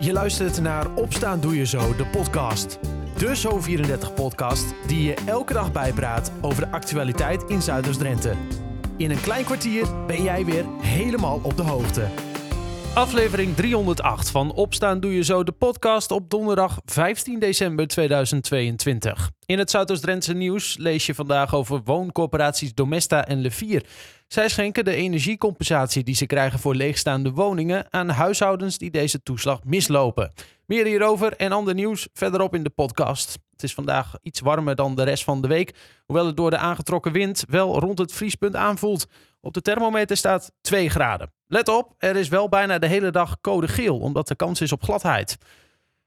Je luistert naar Opstaan Doe Je Zo, de podcast. De Zo34-podcast die je elke dag bijpraat over de actualiteit in Zuiders-Drenthe. In een klein kwartier ben jij weer helemaal op de hoogte. Aflevering 308 van Opstaan Doe Je Zo, de podcast op donderdag 15 december 2022. In het Zuidoost-Drentse nieuws lees je vandaag over wooncorporaties Domesta en Levier. Zij schenken de energiecompensatie die ze krijgen voor leegstaande woningen aan huishoudens die deze toeslag mislopen. Meer hierover en ander nieuws verderop in de podcast. Het is vandaag iets warmer dan de rest van de week, hoewel het door de aangetrokken wind wel rond het vriespunt aanvoelt. Op de thermometer staat 2 graden. Let op, er is wel bijna de hele dag code geel, omdat de kans is op gladheid.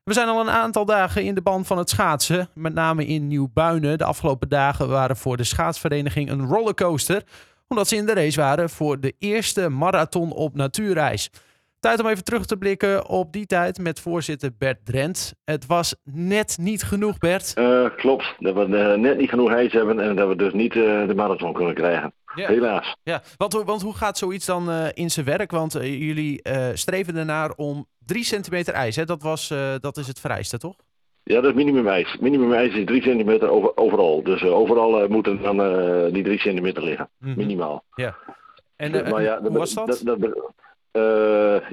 We zijn al een aantal dagen in de band van het schaatsen, met name in Nieuw-Buinen. De afgelopen dagen waren voor de schaatsvereniging een rollercoaster, omdat ze in de race waren voor de eerste marathon op natuurreis. Tijd om even terug te blikken op die tijd met voorzitter Bert Drent. Het was net niet genoeg, Bert. Uh, klopt, dat we uh, net niet genoeg ijs hebben en dat we dus niet uh, de marathon kunnen krijgen. Ja. Helaas. Ja, want, want hoe gaat zoiets dan in zijn werk? Want jullie streven ernaar om 3 centimeter ijs. Hè? Dat, was, dat is het vereiste, toch? Ja, dat is minimum ijs. Minimum ijs is 3 centimeter over, overal. Dus overal moeten dan die 3 centimeter liggen. Mm -hmm. Minimaal. Ja. En maar, ja, hoe was dat? dat, dat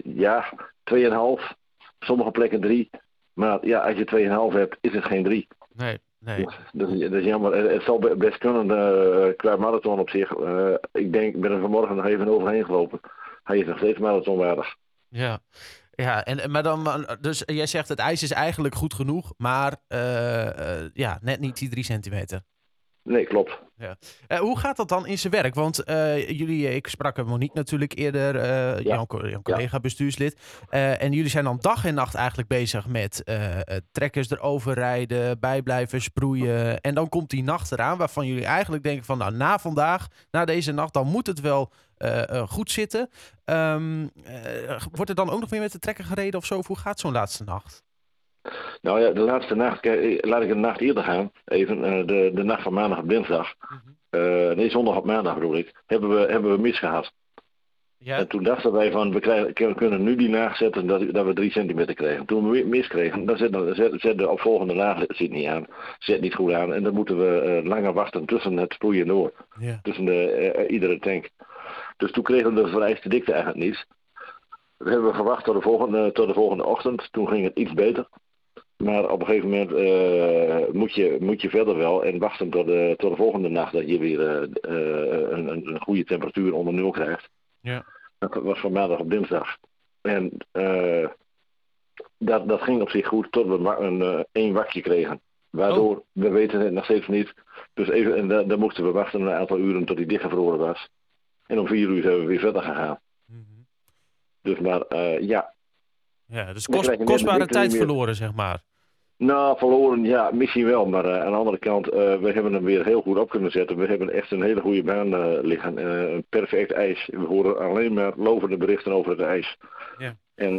ja, 2,5. Sommige plekken 3. Maar ja, als je 2,5 hebt, is het geen 3. Nee, nee. Dus, dat, is, dat is jammer. Het, zal best kunnen uh, qua marathon op zich. Uh, ik denk, ik ben er vanmorgen nog even overheen gelopen. Hij is nog steeds marathonwaardig. Ja. Ja, en, maar dan, dus jij zegt het ijs is eigenlijk goed genoeg, maar ja, net niet die 3 centimeter. Nee, klopt. Ja. Uh, hoe gaat dat dan in zijn werk? Want uh, jullie, ik sprak Monique natuurlijk eerder, uh, ja. jouw, jouw collega ja. bestuurslid. en jullie zijn dan dag en nacht eigenlijk bezig met trekkers erover rijden, bijblijven, sproeien. En dan komt die nacht eraan waarvan jullie eigenlijk denken van nou, na vandaag, na deze nacht, dan moet het wel goed zitten. Um, wordt er dan ook nog weer met de trekker gereden of zo? Of hoe gaat zo'n laatste nacht? Nou ja, de laatste nacht, kijk, laat ik een nacht eerder gaan. Even, uh, de, de nacht van maandag op dinsdag. Mm -hmm. nee, zondag op maandag bedoel ik. Hebben we, hebben we mis gehad. Ja. En toen dachten wij van, we, krijgen, we kunnen nu die nacht zetten dat, dat we drie centimeter kregen. Toen we mis kregen, dan zet, zet, zet de opvolgende laag zit niet aan. Zet niet goed aan. En dan moeten we uh, langer wachten tussen het sproeien door. Ja. Tussen de, iedere tank. Dus toen kregen we de vereiste dikte eigenlijk niet. We hebben gewacht tot de, volgende, tot de volgende ochtend. Toen ging het iets beter. Maar op een gegeven moment uh, moet, je, moet je verder wel en wachten tot de, tot de volgende nacht dat je weer uh, uh, een, een goede temperatuur onder nul krijgt. Ja. Dat was van maandag op dinsdag. En dat, dat ging op zich goed tot we een één wakje kregen. Waardoor, oh. we weten het nog steeds niet. Dus even, en dan da moesten we wachten een aantal uren tot hij dichtgevroren was. En om vier uur zijn we weer verder gegaan. Mm -hmm. Dus maar ja, ja, dus kost, kostbare tijd verloren, zeg maar. Nou, verloren, ja, misschien wel. Maar uh, aan de andere kant, uh, we hebben hem weer heel goed op kunnen zetten. We hebben echt een hele goede baan uh, liggen. een perfect ijs. We horen alleen maar lovende berichten over het ijs. Ja. En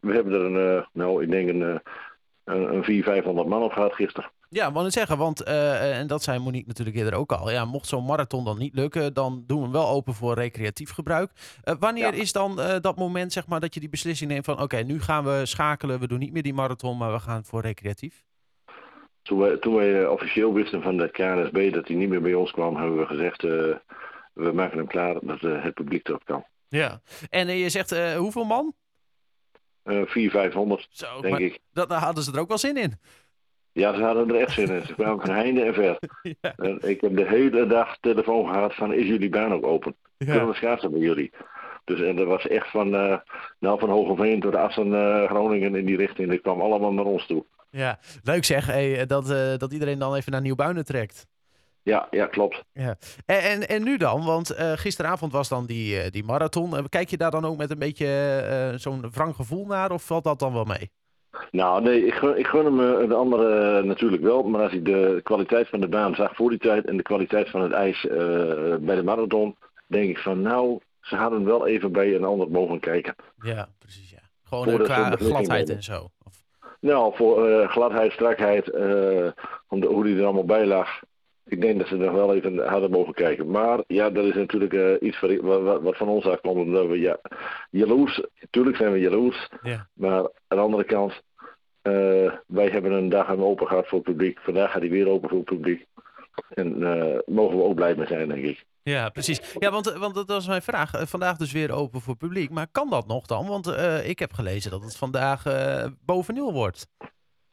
we hebben er een, nou, ik denk een, een, een 400, 500 man op gehad gisteren. Ja, wou zeggen, want, en dat zei Monique natuurlijk eerder ook al. Ja, mocht zo'n marathon dan niet lukken, dan doen we hem wel open voor recreatief gebruik. Uh, wanneer ja. is dan uh, dat moment, zeg maar, dat je die beslissing neemt van... oké, okay, nu gaan we schakelen, we doen niet meer die marathon, maar we gaan voor recreatief? Toen wij, toen wij officieel wisten van de KNSB dat hij niet meer bij ons kwam, hebben we gezegd... We maken hem klaar dat het publiek erop kan. Ja, en je zegt hoeveel man? 400, 500, Zo, denk ik. Dat, daar hadden ze er ook wel zin in. Ja, ze hadden er echt zin in. Ze kwamen van heinde en ver. Ja. En ik heb de hele dag telefoon gehad van, is jullie baan ook open? Ja. Kunnen we schaatsen bij jullie? Dus en dat was echt van, uh, nou, van Hogeveen tot Assen, uh, Groningen in die richting. Dat kwam allemaal naar ons toe. Ja, leuk zeg, hey, dat, uh, dat iedereen dan even naar Nieuwbuinen trekt. Ja, ja, klopt. Ja. En, en, en nu dan? Want gisteravond was dan die, die marathon. Kijk je daar dan ook met een beetje zo'n wrang gevoel naar? Of valt dat dan wel mee? Nou, nee, ik gun, ik gun hem de andere natuurlijk wel. Maar als ik de kwaliteit van de baan zag voor die tijd en de kwaliteit van het ijs uh, bij de marathon, denk ik van nou, ze hadden wel even bij een ander mogen kijken. Ja, precies. Ja. Gewoon uh, qua gladheid en zo. Of... Nou, voor uh, gladheid, strakheid, om de, hoe die er allemaal bij lag. Ik denk dat ze nog wel even harder mogen kijken. Maar ja, dat is natuurlijk uh, iets wat, wat, wat, van ons afkomt. Omdat we ja, jaloers, natuurlijk zijn we jaloers. Ja. Maar aan de andere kant, uh, wij hebben een dag aan open gehad voor het publiek. Vandaag gaat hij weer open voor het publiek. En uh, mogen we ook blij mee zijn, denk ik. Ja, precies. Ja, want, want dat was mijn vraag. Vandaag dus weer open voor publiek. Maar kan dat nog dan? Want ik heb gelezen dat het vandaag boven nul wordt.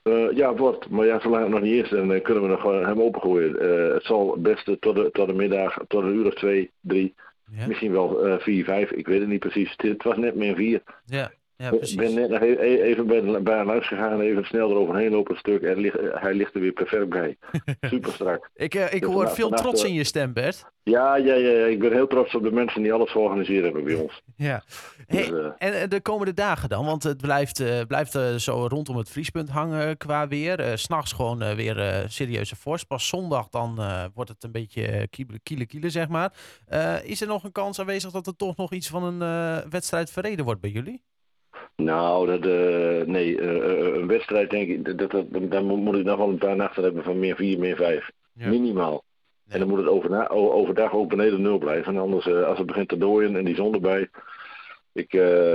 Uh, ja, wordt. Maar ja, zolang het nog niet is, dan kunnen we nog hem opengooien. het zal best tot de, tot de middag, tot een uur of twee, drie. Ja. Misschien wel vier, vijf. Ik weet het niet precies. Het was net meer vier. Ja. Ja, precies. Ik ben net nog even bij, bij langs gegaan, even snel eroverheen lopen een stuk. En ligt, hij ligt er weer perfect bij. Super strak. ik uh, ik dus hoor veel trots in je stem, Bert. Ja, ja, ja, ik ben heel trots op de mensen die alles georganiseerd hebben bij ons. Ja. Hey, dus, uh, en de komende dagen dan? Want het blijft, uh, blijft zo rondom het vriespunt hangen qua weer. S S'nachts gewoon weer serieuze vorst. Pas zondag dan wordt het een beetje kiele kiele, zeg maar. is er nog een kans aanwezig dat er toch nog iets van een wedstrijd verreden wordt bij jullie? Nou, dat, uh, nee, uh, een wedstrijd denk ik, dat, dat, dan moet ik nog wel een paar nachten hebben van meer 4, meer 5. Ja. Minimaal. Nee. En dan moet het overna, overdag ook beneden nul blijven. En anders, uh, als het begint te dooien en die zon erbij, ik,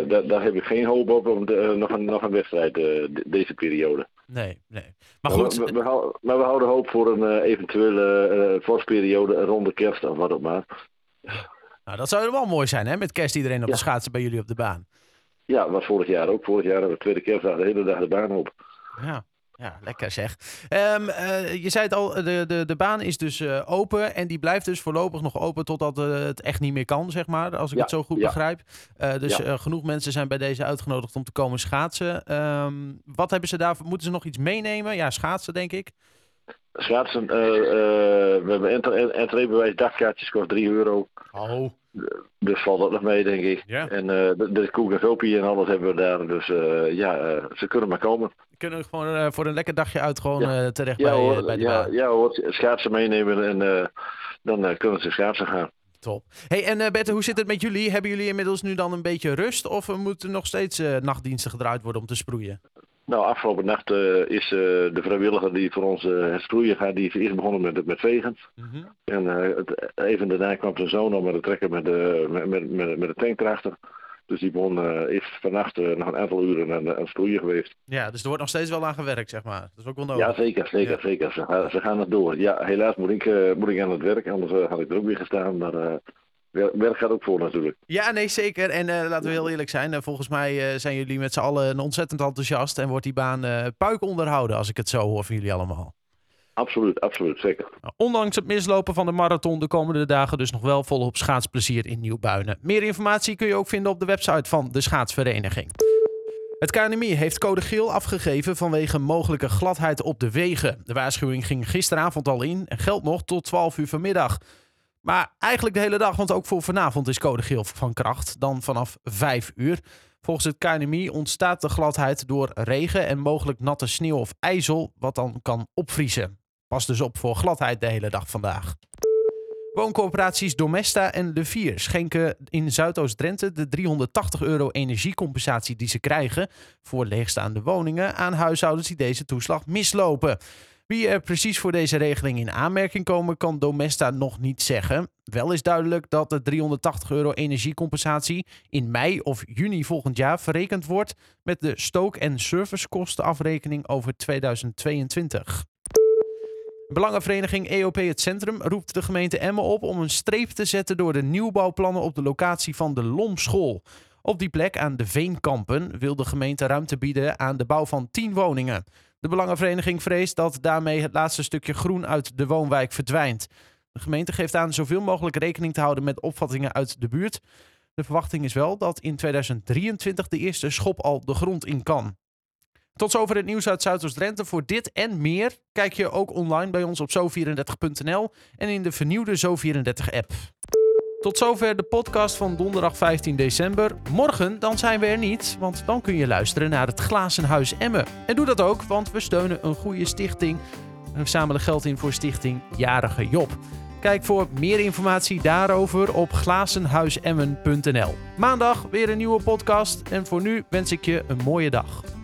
daar, daar heb ik geen hoop op om de, nog, een, nog een wedstrijd de, deze periode. Nee, nee. Maar goed. Maar we, we, houden, maar we houden hoop voor een eventuele vorstperiode rond de kerst of wat ook maar. Nou, dat zou wel mooi zijn, hè? Met kerst iedereen op ja. de schaatsen bij jullie op de baan. Ja, was vorig jaar ook. Vorig jaar hebben we tweede kerstdag de hele dag de baan op. Ja, ja lekker zeg. Um, uh, je zei het al, de, de, de baan is dus uh, open en die blijft dus voorlopig nog open totdat uh, het echt niet meer kan, zeg maar, als ik ja, het zo goed ja. begrijp. dus ja. genoeg mensen zijn bij deze uitgenodigd om te komen schaatsen. Um, wat hebben ze daarvoor? Moeten ze nog iets meenemen? Ja, schaatsen denk ik. Schaatsen, we hebben entreebewijs dagkaartjes kost 3 euro. Oh. Dus valt dat nog mee, denk ik. Ja. En uh, de, koek en en alles hebben we daar. Dus uh, ja, uh, ze kunnen maar komen. Kunnen gewoon voor een lekker dagje uit gewoon ja. terecht ja, bij, hoor, bij de ja, baan. Ja hoor, schaatsen meenemen en dan kunnen ze schaatsen gaan. Top. Hey, en uh, Bette, hoe zit het met jullie? Hebben jullie inmiddels nu dan een beetje rust? Of moeten nog steeds nachtdiensten gedraaid worden om te sproeien? Nou, afgelopen nacht uh, is uh, de vrijwilliger die voor ons uh, het sproeien gaat, die is eerst begonnen met, met vegen. Mm -hmm. En het, even daarna kwam zijn zoon al met het trekken met de, met, met, met, de tanktrachter. Dus die is vannacht nog een aantal uren aan, aan het sproeien geweest. Ja, dus er wordt nog steeds wel aan gewerkt, zeg maar. Dat is ook wel nodig. Ja, zeker, zeker, ja. zeker. Ze, gaan, ze gaan het door. Ja, helaas moet ik, moet ik aan het werk, anders had ik er ook weer gestaan. Maar werk gaat ook voor natuurlijk. Ja, nee, zeker. En uh, laten we heel eerlijk zijn. Uh, volgens mij uh, zijn jullie met z'n allen ontzettend enthousiast. En wordt die baan puik onderhouden als ik het zo hoor van jullie allemaal. Absoluut, absoluut, zeker. Nou, ondanks het mislopen van de marathon de komende dagen dus nog wel volop schaatsplezier in Nieuwbuinen. Meer informatie kun je ook vinden op de website van de schaatsvereniging. Het KNMI heeft code geel afgegeven vanwege mogelijke gladheid op de wegen. De waarschuwing ging gisteravond al in en geldt nog tot 12 uur vanmiddag. Maar eigenlijk de hele dag, want ook voor vanavond is code geel van kracht. Dan vanaf 5 uur. Volgens het KNMI ontstaat de gladheid door regen en mogelijk natte sneeuw of ijzel, wat dan kan opvriezen. Pas dus op voor gladheid de hele dag vandaag. Wooncoöperaties Domesta en De Vier schenken in Zuidoost-Drenthe de 380 euro energiecompensatie die ze krijgen voor leegstaande woningen aan huishoudens die deze toeslag mislopen. Wie er precies voor deze regeling in aanmerking komen, kan Domesta nog niet zeggen. Wel is duidelijk dat de 380 euro energiecompensatie in mei of juni volgend jaar verrekend wordt met de stook- en servicekostenafrekening over 2022. Belangenvereniging EOP Het Centrum roept de gemeente Emmen op om een streep te zetten door de nieuwbouwplannen op de locatie van de Lomschool. Op die plek aan de Veenkampen wil de gemeente ruimte bieden aan de bouw van 10 woningen. De Belangenvereniging vreest dat daarmee het laatste stukje groen uit de woonwijk verdwijnt. De gemeente geeft aan zoveel mogelijk rekening te houden met opvattingen uit de buurt. De verwachting is wel dat in 2023 de eerste schop al de grond in kan. Tot zover het nieuws uit Zuidoost-Drenthe. Voor dit en meer kijk je ook online bij ons op zo34.nl en in de vernieuwde Zo34-app. Tot zover de podcast van donderdag 15 december. Morgen dan zijn we er niet, want dan kun je luisteren naar het Glazen Huis Emmen. En doe dat ook, want we steunen een goede stichting. We zamelen geld in voor stichting Jarige Job. Kijk voor meer informatie daarover op glazenhuisemmen.nl. Maandag weer een nieuwe podcast en voor nu wens ik je een mooie dag.